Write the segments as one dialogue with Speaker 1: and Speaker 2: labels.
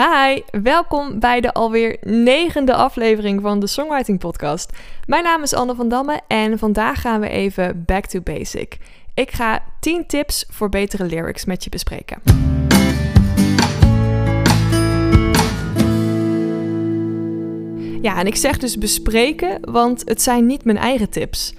Speaker 1: Hi, welkom bij de alweer negende aflevering van de Songwriting Podcast. Mijn naam is Anne van Damme en vandaag gaan we even back to basic. Ik ga 10 tips voor betere lyrics met je bespreken. Ja, en ik zeg dus bespreken, want het zijn niet mijn eigen tips.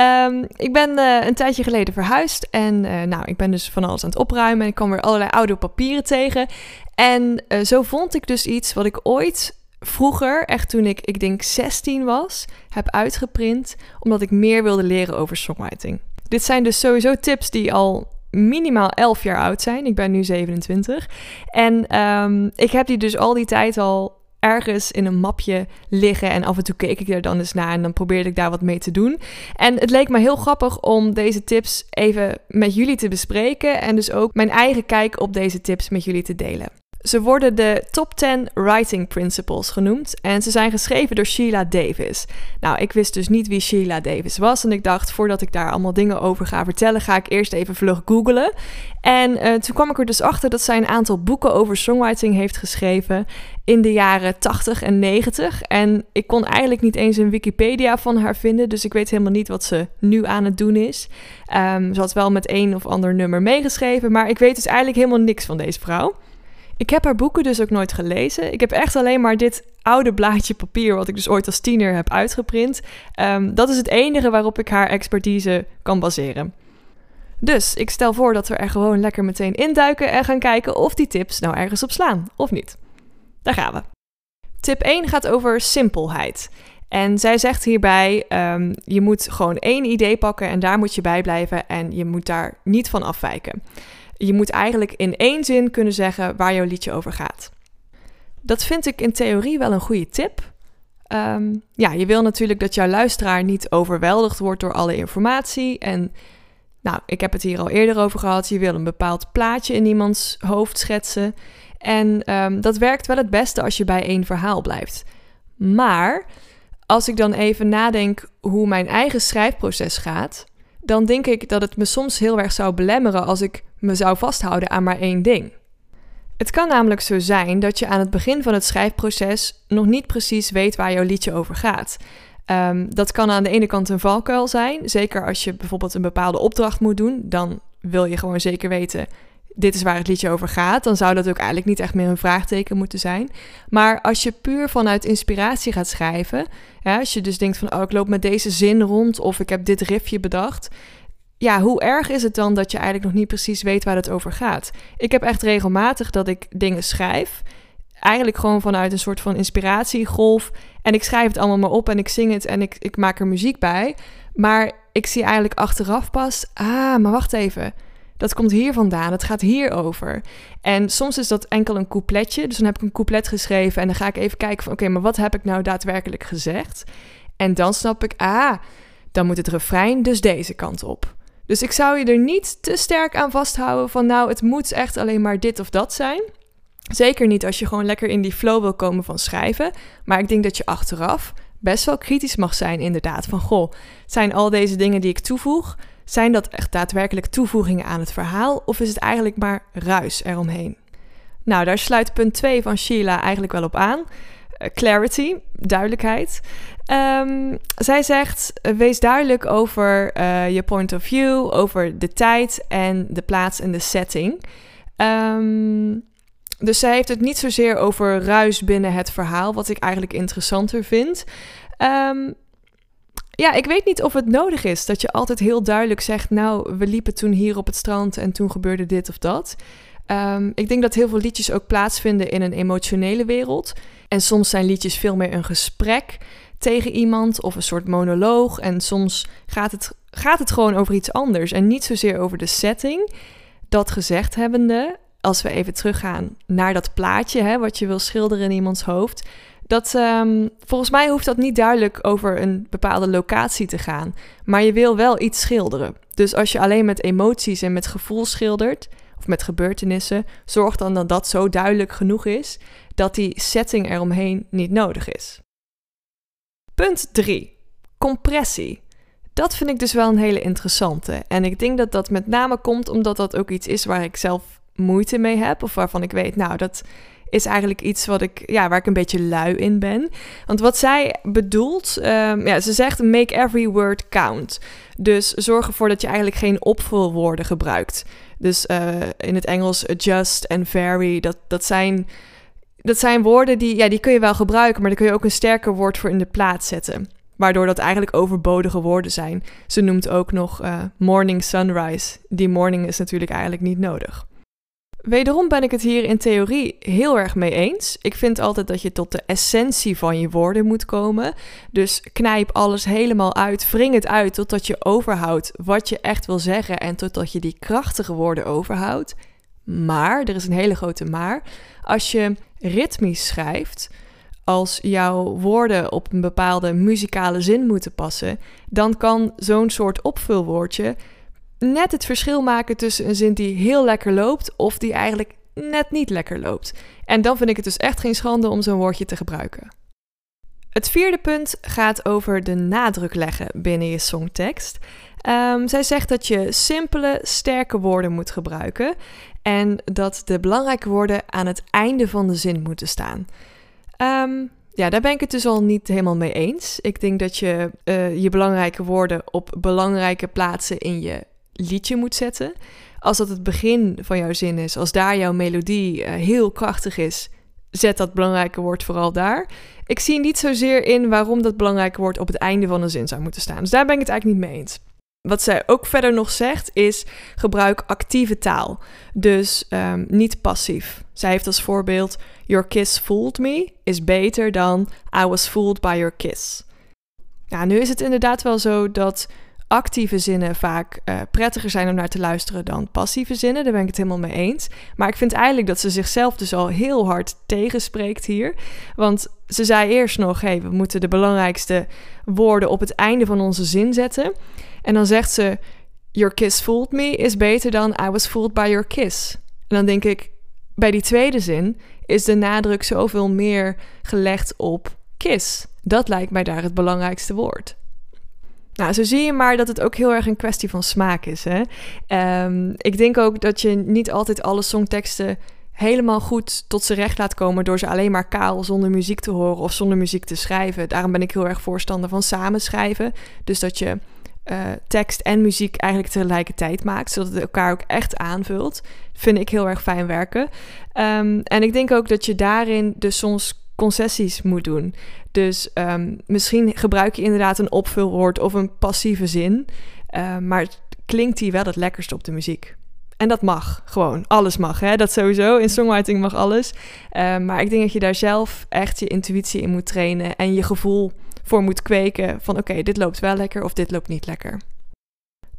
Speaker 1: Um, ik ben uh, een tijdje geleden verhuisd en uh, nou, ik ben dus van alles aan het opruimen en ik kwam weer allerlei oude papieren tegen. En uh, zo vond ik dus iets wat ik ooit vroeger, echt toen ik, ik denk 16 was, heb uitgeprint, omdat ik meer wilde leren over songwriting. Dit zijn dus sowieso tips die al minimaal 11 jaar oud zijn. Ik ben nu 27. En um, ik heb die dus al die tijd al ergens in een mapje liggen. En af en toe keek ik er dan eens naar en dan probeerde ik daar wat mee te doen. En het leek me heel grappig om deze tips even met jullie te bespreken. En dus ook mijn eigen kijk op deze tips met jullie te delen. Ze worden de Top 10 Writing Principles genoemd en ze zijn geschreven door Sheila Davis. Nou, ik wist dus niet wie Sheila Davis was en ik dacht voordat ik daar allemaal dingen over ga vertellen, ga ik eerst even vlug googlen. En uh, toen kwam ik er dus achter dat zij een aantal boeken over songwriting heeft geschreven in de jaren 80 en 90. En ik kon eigenlijk niet eens een Wikipedia van haar vinden, dus ik weet helemaal niet wat ze nu aan het doen is. Um, ze had wel met een of ander nummer meegeschreven, maar ik weet dus eigenlijk helemaal niks van deze vrouw. Ik heb haar boeken dus ook nooit gelezen. Ik heb echt alleen maar dit oude blaadje papier, wat ik dus ooit als tiener heb uitgeprint. Um, dat is het enige waarop ik haar expertise kan baseren. Dus ik stel voor dat we er gewoon lekker meteen induiken en gaan kijken of die tips nou ergens op slaan of niet. Daar gaan we. Tip 1 gaat over simpelheid. En zij zegt hierbij: um, je moet gewoon één idee pakken en daar moet je bij blijven en je moet daar niet van afwijken. Je moet eigenlijk in één zin kunnen zeggen waar jouw liedje over gaat. Dat vind ik in theorie wel een goede tip. Um, ja, je wil natuurlijk dat jouw luisteraar niet overweldigd wordt door alle informatie. En nou, ik heb het hier al eerder over gehad. Je wil een bepaald plaatje in iemands hoofd schetsen. En um, dat werkt wel het beste als je bij één verhaal blijft. Maar als ik dan even nadenk hoe mijn eigen schrijfproces gaat, dan denk ik dat het me soms heel erg zou belemmeren als ik me zou vasthouden aan maar één ding. Het kan namelijk zo zijn dat je aan het begin van het schrijfproces nog niet precies weet waar jouw liedje over gaat. Um, dat kan aan de ene kant een valkuil zijn, zeker als je bijvoorbeeld een bepaalde opdracht moet doen, dan wil je gewoon zeker weten dit is waar het liedje over gaat, dan zou dat ook eigenlijk niet echt meer een vraagteken moeten zijn. Maar als je puur vanuit inspiratie gaat schrijven, als je dus denkt van oh, ik loop met deze zin rond of ik heb dit riffje bedacht, ja, hoe erg is het dan dat je eigenlijk nog niet precies weet waar het over gaat? Ik heb echt regelmatig dat ik dingen schrijf, eigenlijk gewoon vanuit een soort van inspiratiegolf en ik schrijf het allemaal maar op en ik zing het en ik, ik maak er muziek bij, maar ik zie eigenlijk achteraf pas, ah, maar wacht even dat komt hier vandaan, het gaat hierover. En soms is dat enkel een coupletje, dus dan heb ik een couplet geschreven en dan ga ik even kijken van oké, maar wat heb ik nou daadwerkelijk gezegd? En dan snap ik, ah, dan moet het refrein dus deze kant op. Dus ik zou je er niet te sterk aan vasthouden van nou, het moet echt alleen maar dit of dat zijn. Zeker niet als je gewoon lekker in die flow wil komen van schrijven. Maar ik denk dat je achteraf best wel kritisch mag zijn, inderdaad. Van goh, zijn al deze dingen die ik toevoeg, zijn dat echt daadwerkelijk toevoegingen aan het verhaal of is het eigenlijk maar ruis eromheen? Nou, daar sluit punt 2 van Sheila eigenlijk wel op aan. Uh, clarity, duidelijkheid. Um, zij zegt: wees duidelijk over uh, je point of view, over de tijd en de plaats en de setting. Um, dus zij heeft het niet zozeer over ruis binnen het verhaal, wat ik eigenlijk interessanter vind. Um, ja, ik weet niet of het nodig is dat je altijd heel duidelijk zegt: Nou, we liepen toen hier op het strand en toen gebeurde dit of dat. Um, ik denk dat heel veel liedjes ook plaatsvinden in een emotionele wereld. En soms zijn liedjes veel meer een gesprek tegen iemand of een soort monoloog. En soms gaat het, gaat het gewoon over iets anders en niet zozeer over de setting. Dat gezegd hebbende, als we even teruggaan naar dat plaatje hè, wat je wil schilderen in iemands hoofd dat, um, volgens mij hoeft dat niet duidelijk over een bepaalde locatie te gaan. Maar je wil wel iets schilderen. Dus als je alleen met emoties en met gevoel schildert, of met gebeurtenissen, zorg dan dat dat zo duidelijk genoeg is dat die setting eromheen niet nodig is. Punt 3. Compressie. Dat vind ik dus wel een hele interessante. En ik denk dat dat met name komt omdat dat ook iets is waar ik zelf moeite mee heb. Of waarvan ik weet, nou, dat is eigenlijk iets wat ik, ja, waar ik een beetje lui in ben. Want wat zij bedoelt, ehm, ja, ze zegt make every word count. Dus zorg ervoor dat je eigenlijk geen opvulwoorden gebruikt. Dus uh, in het Engels adjust en vary, dat, dat zijn dat zijn woorden die, ja, die kun je wel gebruiken, maar daar kun je ook een sterker woord voor in de plaats zetten. Waardoor dat eigenlijk overbodige woorden zijn. Ze noemt ook nog uh, morning sunrise. Die morning is natuurlijk eigenlijk niet nodig. Wederom ben ik het hier in theorie heel erg mee eens. Ik vind altijd dat je tot de essentie van je woorden moet komen. Dus knijp alles helemaal uit, wring het uit totdat je overhoudt wat je echt wil zeggen en totdat je die krachtige woorden overhoudt. Maar, er is een hele grote maar, als je ritmisch schrijft, als jouw woorden op een bepaalde muzikale zin moeten passen, dan kan zo'n soort opvulwoordje net het verschil maken tussen een zin die heel lekker loopt of die eigenlijk net niet lekker loopt. En dan vind ik het dus echt geen schande om zo'n woordje te gebruiken. Het vierde punt gaat over de nadruk leggen binnen je songtekst. Um, zij zegt dat je simpele, sterke woorden moet gebruiken en dat de belangrijke woorden aan het einde van de zin moeten staan. Um, ja, daar ben ik het dus al niet helemaal mee eens. Ik denk dat je uh, je belangrijke woorden op belangrijke plaatsen in je liedje moet zetten. Als dat het begin van jouw zin is, als daar jouw melodie uh, heel krachtig is, zet dat belangrijke woord vooral daar. Ik zie niet zozeer in waarom dat belangrijke woord op het einde van een zin zou moeten staan. Dus daar ben ik het eigenlijk niet mee eens. Wat zij ook verder nog zegt is gebruik actieve taal. Dus um, niet passief. Zij heeft als voorbeeld Your kiss fooled me is beter dan I was fooled by your kiss. Ja, nu is het inderdaad wel zo dat actieve zinnen vaak uh, prettiger zijn om naar te luisteren dan passieve zinnen. Daar ben ik het helemaal mee eens. Maar ik vind eigenlijk dat ze zichzelf dus al heel hard tegenspreekt hier. Want ze zei eerst nog: hey, we moeten de belangrijkste woorden op het einde van onze zin zetten. En dan zegt ze: Your kiss fooled me is beter dan I was fooled by your kiss. En dan denk ik: bij die tweede zin is de nadruk zoveel meer gelegd op kiss. Dat lijkt mij daar het belangrijkste woord. Nou, zo zie je maar dat het ook heel erg een kwestie van smaak is. Hè? Um, ik denk ook dat je niet altijd alle songteksten helemaal goed tot z'n recht laat komen door ze alleen maar kaal zonder muziek te horen of zonder muziek te schrijven. Daarom ben ik heel erg voorstander van samenschrijven. Dus dat je uh, tekst en muziek eigenlijk tegelijkertijd maakt, zodat het elkaar ook echt aanvult. Vind ik heel erg fijn werken. Um, en ik denk ook dat je daarin dus soms concessies moet doen. Dus um, misschien gebruik je inderdaad een opvulwoord of een passieve zin, uh, maar klinkt die wel het lekkerst op de muziek. En dat mag gewoon. Alles mag. Hè? Dat sowieso. In songwriting mag alles. Uh, maar ik denk dat je daar zelf echt je intuïtie in moet trainen. En je gevoel voor moet kweken. Van oké, dit loopt wel lekker of dit loopt niet lekker.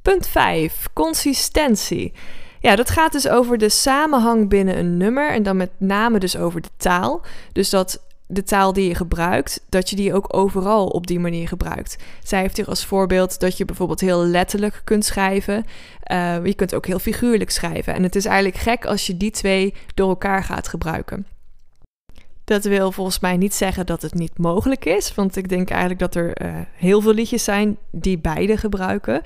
Speaker 1: Punt 5. Consistentie. Ja, dat gaat dus over de samenhang binnen een nummer. En dan met name dus over de taal. Dus dat de taal die je gebruikt, dat je die ook overal op die manier gebruikt. Zij heeft hier als voorbeeld dat je bijvoorbeeld heel letterlijk kunt schrijven. Uh, je kunt ook heel figuurlijk schrijven. En het is eigenlijk gek als je die twee door elkaar gaat gebruiken. Dat wil volgens mij niet zeggen dat het niet mogelijk is. Want ik denk eigenlijk dat er uh, heel veel liedjes zijn die beide gebruiken.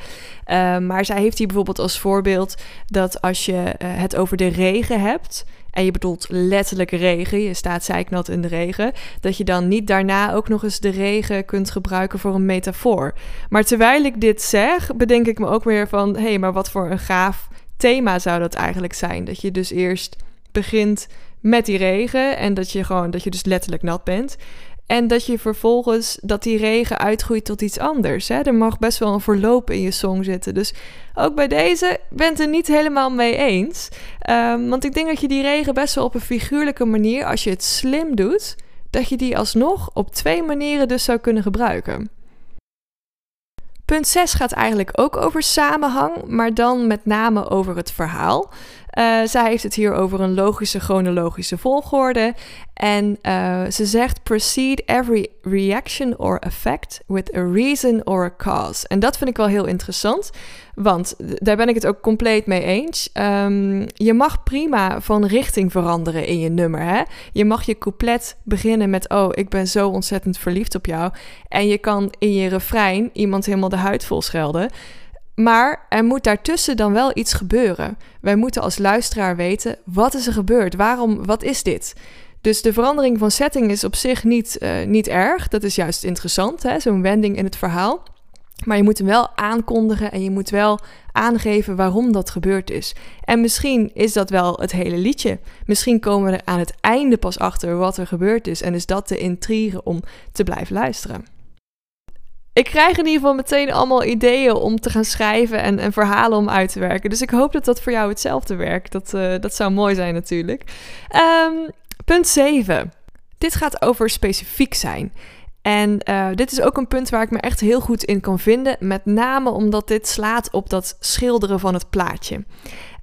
Speaker 1: Uh, maar zij heeft hier bijvoorbeeld als voorbeeld dat als je uh, het over de regen hebt. En je bedoelt letterlijk regen, je staat zeiknat in de regen, dat je dan niet daarna ook nog eens de regen kunt gebruiken voor een metafoor. Maar terwijl ik dit zeg, bedenk ik me ook weer van, hé, hey, maar wat voor een gaaf thema zou dat eigenlijk zijn? Dat je dus eerst begint met die regen en dat je gewoon dat je dus letterlijk nat bent. En dat je vervolgens dat die regen uitgroeit tot iets anders. Hè? Er mag best wel een verloop in je song zitten. Dus ook bij deze bent er niet helemaal mee eens. Um, want ik denk dat je die regen best wel op een figuurlijke manier, als je het slim doet, dat je die alsnog op twee manieren dus zou kunnen gebruiken. Punt 6 gaat eigenlijk ook over samenhang, maar dan met name over het verhaal. Uh, zij heeft het hier over een logische chronologische volgorde. En uh, ze zegt: proceed every reaction or effect with a reason or a cause. En dat vind ik wel heel interessant, want daar ben ik het ook compleet mee eens. Um, je mag prima van richting veranderen in je nummer. Hè? Je mag je couplet beginnen met: Oh, ik ben zo ontzettend verliefd op jou. En je kan in je refrein iemand helemaal de huid vol schelden. Maar er moet daartussen dan wel iets gebeuren. Wij moeten als luisteraar weten: wat is er gebeurd? Waarom? Wat is dit? Dus de verandering van setting is op zich niet, uh, niet erg. Dat is juist interessant, zo'n wending in het verhaal. Maar je moet hem wel aankondigen en je moet wel aangeven waarom dat gebeurd is. En misschien is dat wel het hele liedje. Misschien komen we er aan het einde pas achter wat er gebeurd is. En is dat de intrige om te blijven luisteren. Ik krijg in ieder geval meteen allemaal ideeën om te gaan schrijven en, en verhalen om uit te werken. Dus ik hoop dat dat voor jou hetzelfde werkt. Dat, uh, dat zou mooi zijn natuurlijk. Um, punt 7. Dit gaat over specifiek zijn. En uh, dit is ook een punt waar ik me echt heel goed in kan vinden. Met name omdat dit slaat op dat schilderen van het plaatje.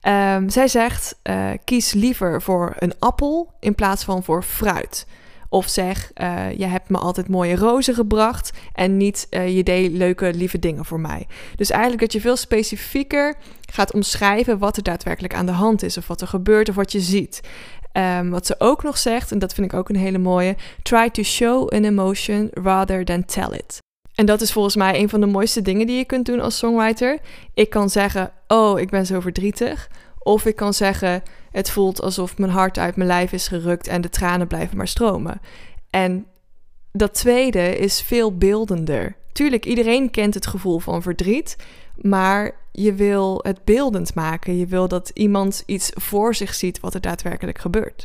Speaker 1: Um, zij zegt: uh, kies liever voor een appel in plaats van voor fruit. Of zeg, uh, je hebt me altijd mooie rozen gebracht en niet uh, je deed leuke, lieve dingen voor mij. Dus eigenlijk dat je veel specifieker gaat omschrijven wat er daadwerkelijk aan de hand is, of wat er gebeurt, of wat je ziet. Um, wat ze ook nog zegt, en dat vind ik ook een hele mooie: try to show an emotion rather than tell it. En dat is volgens mij een van de mooiste dingen die je kunt doen als songwriter. Ik kan zeggen: Oh, ik ben zo verdrietig. Of ik kan zeggen: Het voelt alsof mijn hart uit mijn lijf is gerukt en de tranen blijven maar stromen. En dat tweede is veel beeldender. Tuurlijk, iedereen kent het gevoel van verdriet, maar je wil het beeldend maken. Je wil dat iemand iets voor zich ziet wat er daadwerkelijk gebeurt.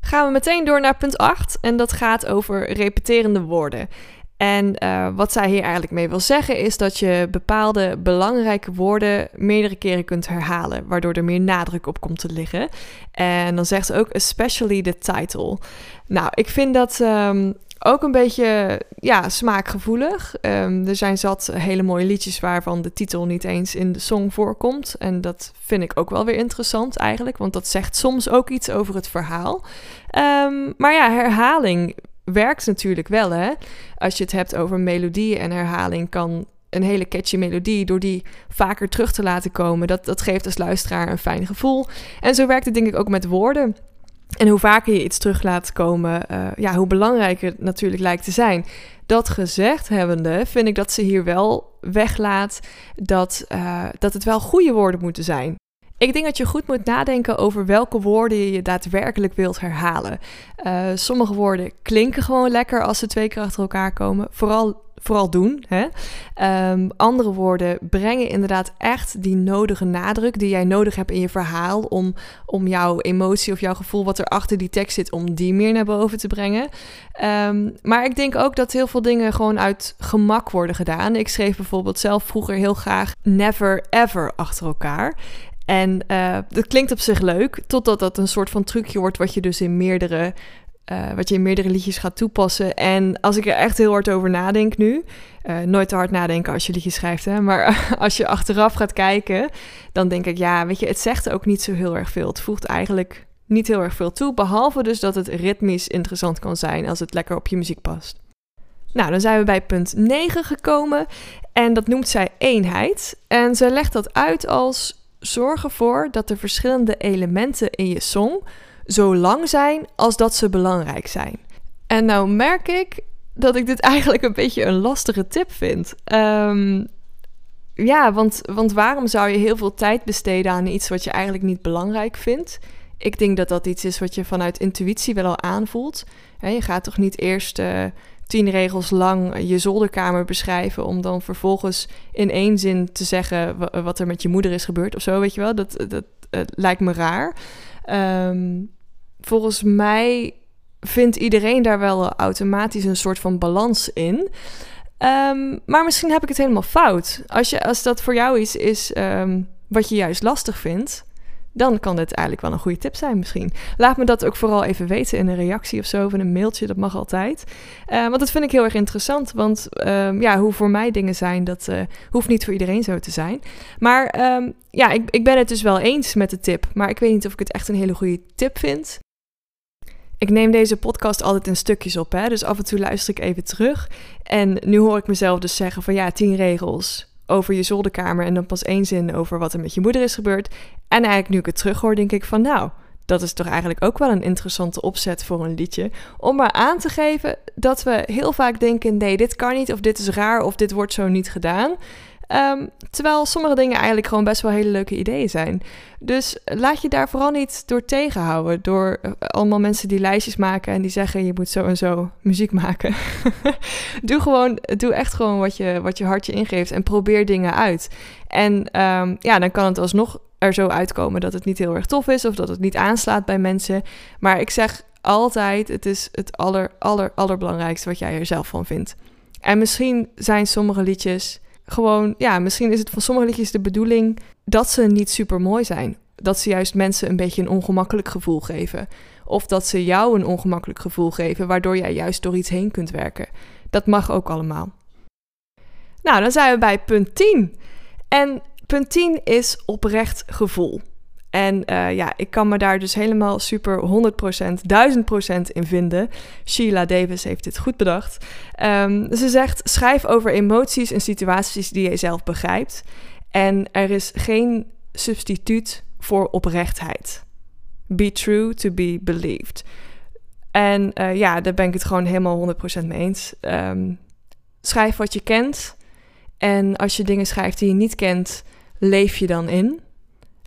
Speaker 1: Gaan we meteen door naar punt 8 en dat gaat over repeterende woorden. En uh, wat zij hier eigenlijk mee wil zeggen is dat je bepaalde belangrijke woorden meerdere keren kunt herhalen, waardoor er meer nadruk op komt te liggen. En dan zegt ze ook especially the title. Nou, ik vind dat um, ook een beetje ja, smaakgevoelig. Um, er zijn zat hele mooie liedjes waarvan de titel niet eens in de song voorkomt. En dat vind ik ook wel weer interessant eigenlijk, want dat zegt soms ook iets over het verhaal. Um, maar ja, herhaling werkt natuurlijk wel, hè. Als je het hebt over melodieën en herhaling, kan een hele catchy melodie, door die vaker terug te laten komen, dat, dat geeft als luisteraar een fijn gevoel. En zo werkt het denk ik ook met woorden. En hoe vaker je iets terug laat komen, uh, ja, hoe belangrijker het natuurlijk lijkt te zijn. Dat gezegd hebbende, vind ik dat ze hier wel weglaat dat, uh, dat het wel goede woorden moeten zijn. Ik denk dat je goed moet nadenken over welke woorden je daadwerkelijk wilt herhalen. Uh, sommige woorden klinken gewoon lekker als ze twee keer achter elkaar komen. Vooral, vooral doen. Hè? Um, andere woorden brengen inderdaad echt die nodige nadruk die jij nodig hebt in je verhaal. Om, om jouw emotie of jouw gevoel wat er achter die tekst zit, om die meer naar boven te brengen. Um, maar ik denk ook dat heel veel dingen gewoon uit gemak worden gedaan. Ik schreef bijvoorbeeld zelf vroeger heel graag never ever achter elkaar. En uh, dat klinkt op zich leuk, totdat dat een soort van trucje wordt wat je dus in meerdere, uh, wat je in meerdere liedjes gaat toepassen. En als ik er echt heel hard over nadenk nu, uh, nooit te hard nadenken als je liedjes schrijft, hè, maar als je achteraf gaat kijken, dan denk ik, ja, weet je, het zegt ook niet zo heel erg veel. Het voegt eigenlijk niet heel erg veel toe, behalve dus dat het ritmisch interessant kan zijn als het lekker op je muziek past. Nou, dan zijn we bij punt 9 gekomen en dat noemt zij eenheid. En ze legt dat uit als zorg ervoor dat de verschillende elementen in je song zo lang zijn als dat ze belangrijk zijn. En nou merk ik dat ik dit eigenlijk een beetje een lastige tip vind. Um, ja, want, want waarom zou je heel veel tijd besteden aan iets wat je eigenlijk niet belangrijk vindt? Ik denk dat dat iets is wat je vanuit intuïtie wel al aanvoelt. je gaat toch niet eerst uh, tien regels lang je zolderkamer beschrijven. om dan vervolgens in één zin te zeggen wat er met je moeder is gebeurd of zo, weet je wel. Dat, dat, lijkt me raar. Um, volgens mij vindt iedereen daar wel automatisch een soort van balans in. Um, maar misschien heb ik het helemaal fout. Als, je, als dat voor jou iets is um, wat je juist lastig vindt, dan kan dit eigenlijk wel een goede tip zijn misschien. Laat me dat ook vooral even weten in een reactie of zo, of in een mailtje, dat mag altijd. Uh, want dat vind ik heel erg interessant, want uh, ja, hoe voor mij dingen zijn, dat uh, hoeft niet voor iedereen zo te zijn. Maar um, ja, ik, ik ben het dus wel eens met de tip, maar ik weet niet of ik het echt een hele goede tip vind. Ik neem deze podcast altijd in stukjes op, hè? dus af en toe luister ik even terug. En nu hoor ik mezelf dus zeggen van ja, tien regels over je zolderkamer en dan pas één zin over wat er met je moeder is gebeurd. En eigenlijk nu ik het terughoor, denk ik van nou, dat is toch eigenlijk ook wel een interessante opzet voor een liedje. Om maar aan te geven dat we heel vaak denken: nee, dit kan niet, of dit is raar, of dit wordt zo niet gedaan. Ehm, terwijl sommige dingen eigenlijk gewoon best wel hele leuke ideeën zijn. Dus laat je daar vooral niet door tegenhouden. Door eh, allemaal mensen die lijstjes maken en die zeggen je moet zo en zo muziek maken. doe, gewoon, doe echt gewoon wat je, wat je hartje ingeeft en probeer dingen uit. En ehm, ja, dan kan het alsnog er zo uitkomen dat het niet heel erg tof is of dat het niet aanslaat bij mensen. Maar ik zeg altijd, het is het aller, aller, allerbelangrijkste wat jij er zelf van vindt. En misschien zijn sommige liedjes gewoon, ja, misschien is het van sommige liedjes de bedoeling dat ze niet super mooi zijn. Dat ze juist mensen een beetje een ongemakkelijk gevoel geven. Of dat ze jou een ongemakkelijk gevoel geven, waardoor jij juist door iets heen kunt werken. Dat mag ook allemaal. Nou, dan zijn we bij punt 10. En punt 10 is oprecht gevoel. En uh, ja, ik kan me daar dus helemaal super 100%, 1000% in vinden. Sheila Davis heeft dit goed bedacht. Um, ze zegt: schrijf over emoties en situaties die je zelf begrijpt. En er is geen substituut voor oprechtheid. Be true to be believed. En uh, ja, daar ben ik het gewoon helemaal 100% mee eens. Um, schrijf wat je kent. En als je dingen schrijft die je niet kent, leef je dan in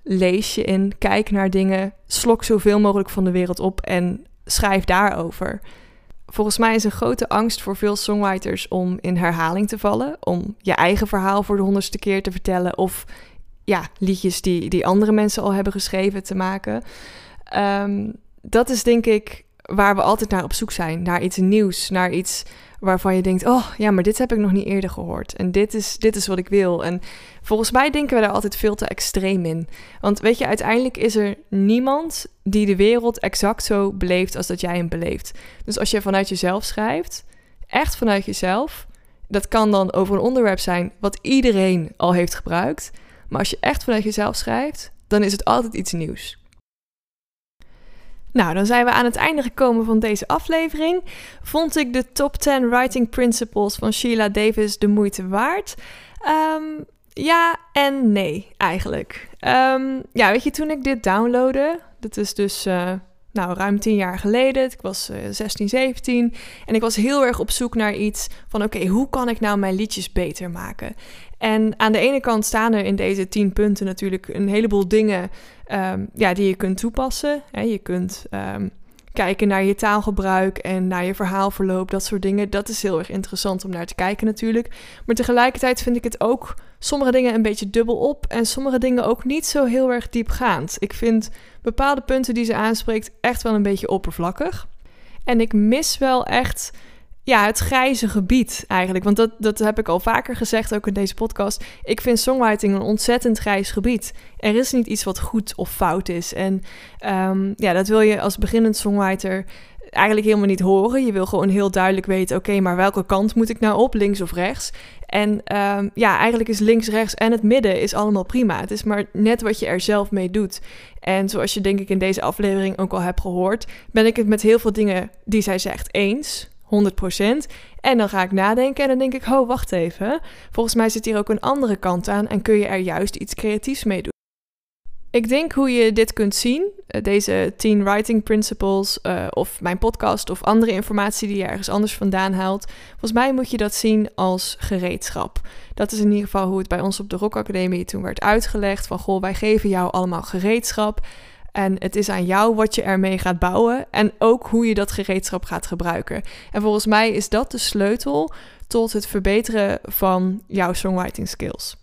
Speaker 1: lees je in, kijk naar dingen, slok zoveel mogelijk van de wereld op en schrijf daarover. Volgens mij is een grote angst voor veel songwriters om in herhaling te vallen, om je eigen verhaal voor de honderdste keer te vertellen of ja, liedjes die, die andere mensen al hebben geschreven te maken. Um, dat is denk ik waar we altijd naar op zoek zijn, naar iets nieuws, naar iets waarvan je denkt: oh ja, maar dit heb ik nog niet eerder gehoord. En dit is, dit is wat ik wil. En volgens mij denken we daar altijd veel te extreem in. Want weet je, uiteindelijk is er niemand die de wereld exact zo beleeft als dat jij hem beleeft. Dus als je vanuit jezelf schrijft, echt vanuit jezelf, dat kan dan over een onderwerp zijn wat iedereen al heeft gebruikt. Maar als je echt vanuit jezelf schrijft, dan is het altijd iets nieuws. Nou, dan zijn we aan het einde gekomen van deze aflevering. Vond ik de top 10 writing principles van Sheila Davis de moeite waard? Um, ja en nee, eigenlijk. Um, ja, weet je, toen ik dit downloadde, dat is dus uh, nou, ruim tien jaar geleden. Ik was uh, 16, 17. En ik was heel erg op zoek naar iets van: oké, hoe kan ik nou mijn liedjes beter maken? En aan de ene kant staan er in deze tien punten natuurlijk een heleboel dingen um, ja, die je kunt toepassen. Je kunt um, kijken naar je taalgebruik en naar je verhaalverloop, dat soort dingen. Dat is heel erg interessant om naar te kijken natuurlijk. Maar tegelijkertijd vind ik het ook sommige dingen een beetje dubbel op en sommige dingen ook niet zo heel erg diepgaand. Ik vind bepaalde punten die ze aanspreekt echt wel een beetje oppervlakkig. En ik mis wel echt ja, het grijze gebied eigenlijk. Want dat, dat heb ik al vaker gezegd, ook in deze podcast. Ik vind songwriting een ontzettend grijs gebied. Er is niet iets wat goed of fout is. En um, ja, dat wil je als beginnend songwriter eigenlijk helemaal niet horen. Je wil gewoon heel duidelijk weten: oké, maar welke kant moet ik nou op, links of rechts? En um, ja, eigenlijk is links, rechts en het midden is allemaal prima. Het is maar net wat je er zelf mee doet. En zoals je denk ik in deze aflevering ook al hebt gehoord, ben ik het met heel veel dingen die zij zegt eens. 100%. En dan ga ik nadenken en dan denk ik, oh, wacht even. Volgens mij zit hier ook een andere kant aan en kun je er juist iets creatiefs mee doen. Ik denk hoe je dit kunt zien, eh, deze 10 writing principles, uh, of mijn podcast of andere informatie die je ergens anders vandaan haalt. Volgens mij moet je dat zien als gereedschap. Dat is in ieder geval hoe het bij ons op de Rock Academie toen werd uitgelegd: van goh, wij geven jou allemaal gereedschap. En het is aan jou wat je ermee gaat bouwen en ook hoe je dat gereedschap gaat gebruiken. En volgens mij is dat de sleutel tot het verbeteren van jouw songwriting skills.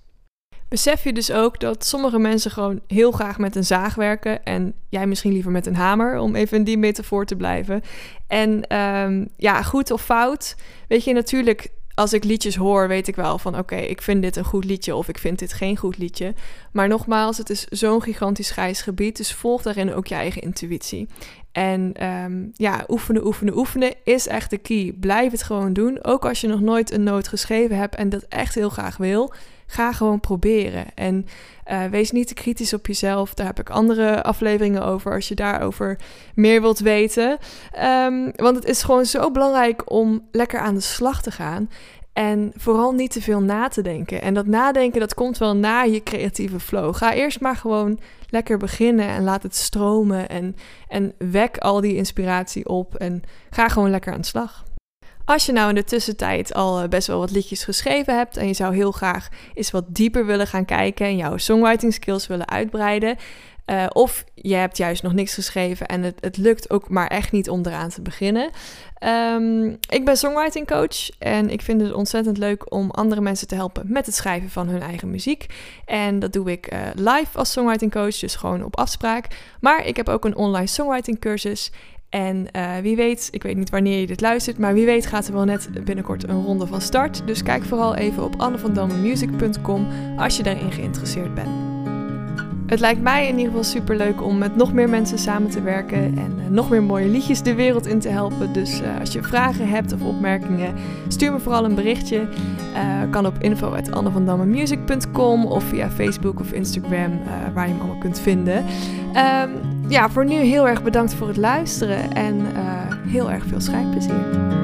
Speaker 1: Besef je dus ook dat sommige mensen gewoon heel graag met een zaag werken en jij misschien liever met een hamer, om even in die metafoor te blijven. En um, ja, goed of fout, weet je, natuurlijk als ik liedjes hoor, weet ik wel van oké, ik vind dit een goed liedje of ik vind dit geen goed liedje. Maar nogmaals, het is zo'n gigantisch grijs gebied, dus volg daarin ook je eigen intuïtie. En um, ja, oefenen, oefenen, oefenen is echt de key. Blijf het gewoon doen. Ook als je nog nooit een noot geschreven hebt en dat echt heel graag wil, ga gewoon proberen. En uh, wees niet te kritisch op jezelf. Daar heb ik andere afleveringen over als je daarover meer wilt weten. Um, want het is gewoon zo belangrijk om lekker aan de slag te gaan. En vooral niet te veel na te denken. En dat nadenken, dat komt wel na je creatieve flow. Ga eerst maar gewoon lekker beginnen en laat het stromen. En, en wek al die inspiratie op en ga gewoon lekker aan de slag. Als je nou in de tussentijd al eh, best wel wat liedjes geschreven hebt en je zou heel graag eens wat dieper willen gaan kijken en jouw songwriting skills willen uitbreiden, uh, of je hebt juist nog niks geschreven en het, het lukt ook maar echt niet om eraan te beginnen. Um, ik ben songwriting coach en ik vind het ontzettend leuk om andere mensen te helpen met het schrijven van hun eigen muziek. En dat doe ik uh, live als songwriting coach, dus gewoon op afspraak. Maar ik heb ook een online songwriting cursus. En uh, wie weet, ik weet niet wanneer je dit luistert, maar wie weet gaat er wel net binnenkort een ronde van start. Dus kijk vooral even op annevandammemusic.com als je daarin geïnteresseerd bent. Het lijkt mij in ieder geval super leuk om met nog meer mensen samen te werken en uh, nog meer mooie liedjes de wereld in te helpen. Dus uh, als je vragen hebt of opmerkingen, stuur me vooral een berichtje. Kan op info.annevandammemusic.com of via Facebook of Instagram, waar je me allemaal kunt vinden. Um, ja, voor nu heel erg bedankt voor het luisteren en heel erg veel schrijfplezier.